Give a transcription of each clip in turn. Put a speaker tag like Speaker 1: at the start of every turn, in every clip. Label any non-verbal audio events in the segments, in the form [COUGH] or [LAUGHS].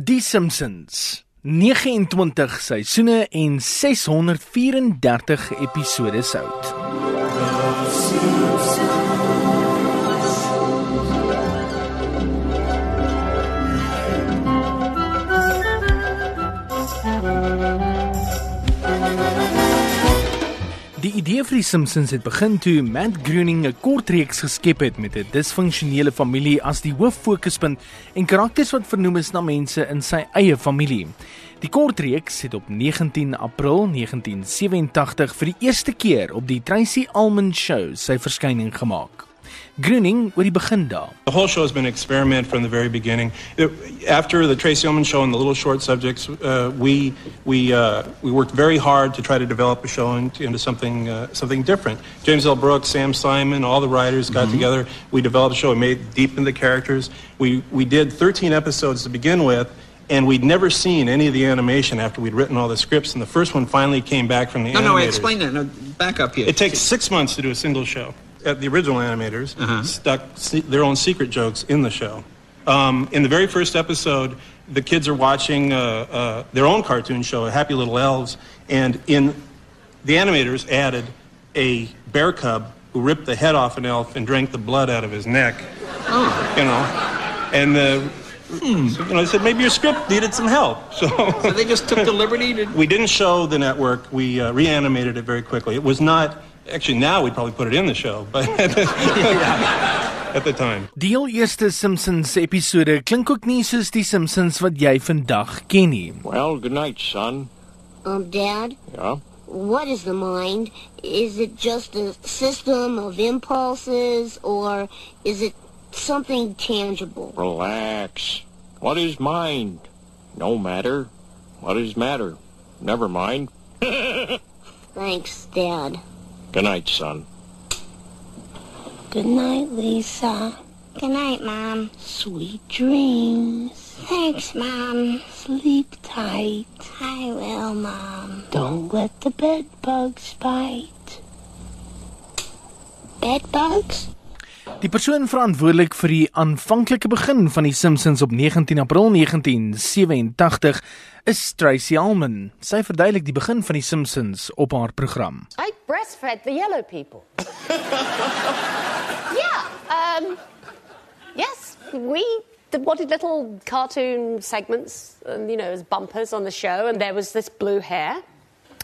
Speaker 1: Die Simpsons. 29 seisoene en 634 episode oud. Die idee vir die Simpsons het begin toe Matt Groening 'n kortreeks geskep het met 'n disfunksionele familie as die hooffokuspunt en karakters wat vernoem is na mense in sy eie familie. Die kortreeks het op 19 April 1987 vir die eerste keer op die Tracy Ullman Show sy verskyning gemaak. Groening oor die begin daar.
Speaker 2: The whole show has been an experiment from the very beginning. It, after the Tracey Ullman show and the little short subjects, uh, we we uh, we worked very hard to try to develop a show into, into something uh, something different. James L. Brooks, Sam Simon, all the writers got mm-hmm. together. We developed a show. We made deep in the characters. We we did 13 episodes to begin with. And we'd never seen any of the animation after we'd written all the scripts, and the first one finally came back from the
Speaker 3: no,
Speaker 2: animators.
Speaker 3: No, no, explain that. No, back up here.
Speaker 2: It takes six months to do a single show at the original animators uh-huh. stuck their own secret jokes in the show. Um, in the very first episode, the kids are watching uh, uh, their own cartoon show, Happy Little Elves, and in the animators added a bear cub who ripped the head off an elf and drank the blood out of his neck.
Speaker 3: Oh.
Speaker 2: You know, and the. Hmm. So, you know, they said maybe your script needed some help. [LAUGHS] So,
Speaker 3: so they just took the liberty to. [LAUGHS]
Speaker 2: we didn't show the network. We uh, reanimated it very quickly. It was not Actually, now we'd probably put it in the show, but [LAUGHS] at the, time.
Speaker 1: Die heel eerste Simpsons episode klink ook nie soos die Simpsons wat jy vandag ken nie.
Speaker 4: Well, good night, son.
Speaker 5: Um, Dad?
Speaker 4: Yeah?
Speaker 5: What is the mind? Is it just a system of impulses, or is it something tangible?
Speaker 4: Relax. What is mind? No matter. What is matter? Never mind. [LAUGHS]
Speaker 5: Thanks, Dad.
Speaker 4: Good night, son.
Speaker 5: Good night, Lisa.
Speaker 6: Good night, Mom.
Speaker 5: Sweet dreams.
Speaker 6: Thanks, Mom.
Speaker 5: Sleep tight.
Speaker 6: I will, Mom.
Speaker 5: Don't let the bed bugs bite.
Speaker 6: Bed bugs?
Speaker 1: Die persoon verantwoordelik vir die aanvanklike begin van die Simpsons op 19 April 1987 is Tracy Ullman. Sy verduidelik die begin van die Simpsons op haar program.
Speaker 7: I breastfed the yellow people. [LAUGHS] yeah, um yes, we wanted little cartoon segments and you know as bumpers on the show and there was this blue hair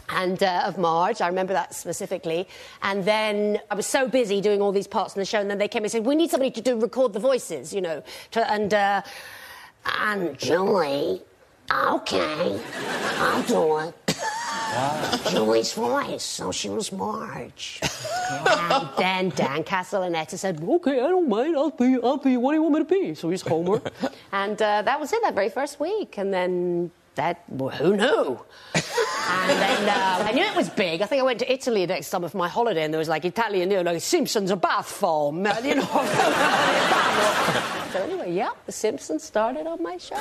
Speaker 7: and uh, of Marge. I remember that specifically. And then I was so busy doing all these parts in the show, and then they came and said, "We need somebody to do record the voices," you know. To, and uh, and Julie, okay, I'll do it. Julie's voice, so she was Marge. and then Dan Castle and Castellaneta said, "Okay, I don't mind. I'll be, I'll be. What do you want me to be?" So he's Homer, [LAUGHS] and uh, that was it. That very first week, and then that well, who knew? and then uh, I knew it was big. I think I went to Italy next summer for my holiday, and there was like Italian, you know, like Simpsons a bath form, you know. [LAUGHS] so anyway, yeah, The Simpsons started on my show.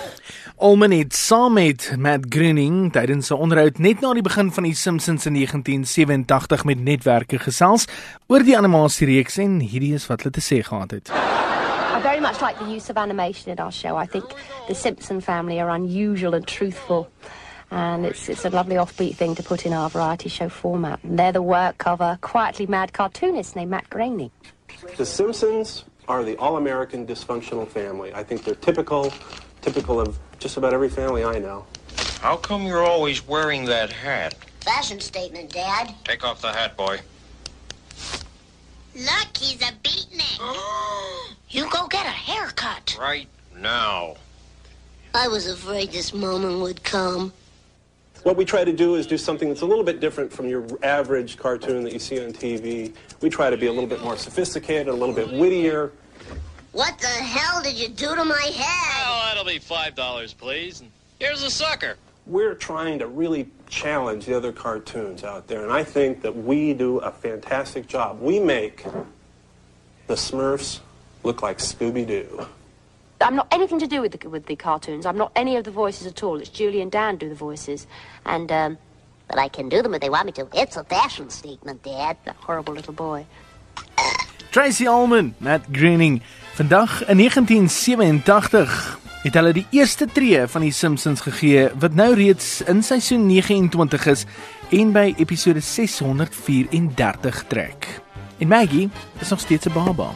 Speaker 1: Alman het saam met Matt Groening tydens 'n onderhoud net na die begin van die Simpsons in 1987 met netwerke gesels oor die animasiereeks en hierdie is wat hulle te sê gehad het.
Speaker 8: I very much like the use of animation in our show. I think the Simpson family are unusual and truthful. And it's, it's a lovely offbeat thing to put in our variety show format. And they're the work of a quietly mad cartoonist named Matt Groening.
Speaker 9: The Simpsons are the all-American dysfunctional family. I think they're typical, typical of just about every family I know.
Speaker 4: How come you're always wearing that hat?
Speaker 6: Fashion statement, Dad.
Speaker 4: Take off the hat, boy.
Speaker 6: Look, he's a beatnik. you go get a haircut.
Speaker 4: Right now.
Speaker 5: I was afraid this moment would come.
Speaker 9: What we try to do is do something that's a little bit different from your average cartoon that you see on TV. We try to be a little bit more sophisticated, a little bit wittier.
Speaker 5: What the hell did you do to my head?
Speaker 10: Oh, that'll be $5, please. And here's a sucker.
Speaker 9: We're trying to really challenge the other cartoons out there, and I think that we do a fantastic job. We make the Smurfs look like Scooby-Doo.
Speaker 8: I'm not anything to do with the, with the cartoons. I'm not any of the voices at all. It's Julie and Dan do the voices. And, um,
Speaker 5: but I can do them if they want me to. It's a fashion statement, Dad.
Speaker 8: That horrible little boy.
Speaker 1: Tracy Ullman, Matt Groening, vandag in 1987 het hulle die eerste tree van die Simpsons gegee wat nou reeds in seisoen 29 is en by episode 634 trek. En Maggie is nog steeds 'n baba.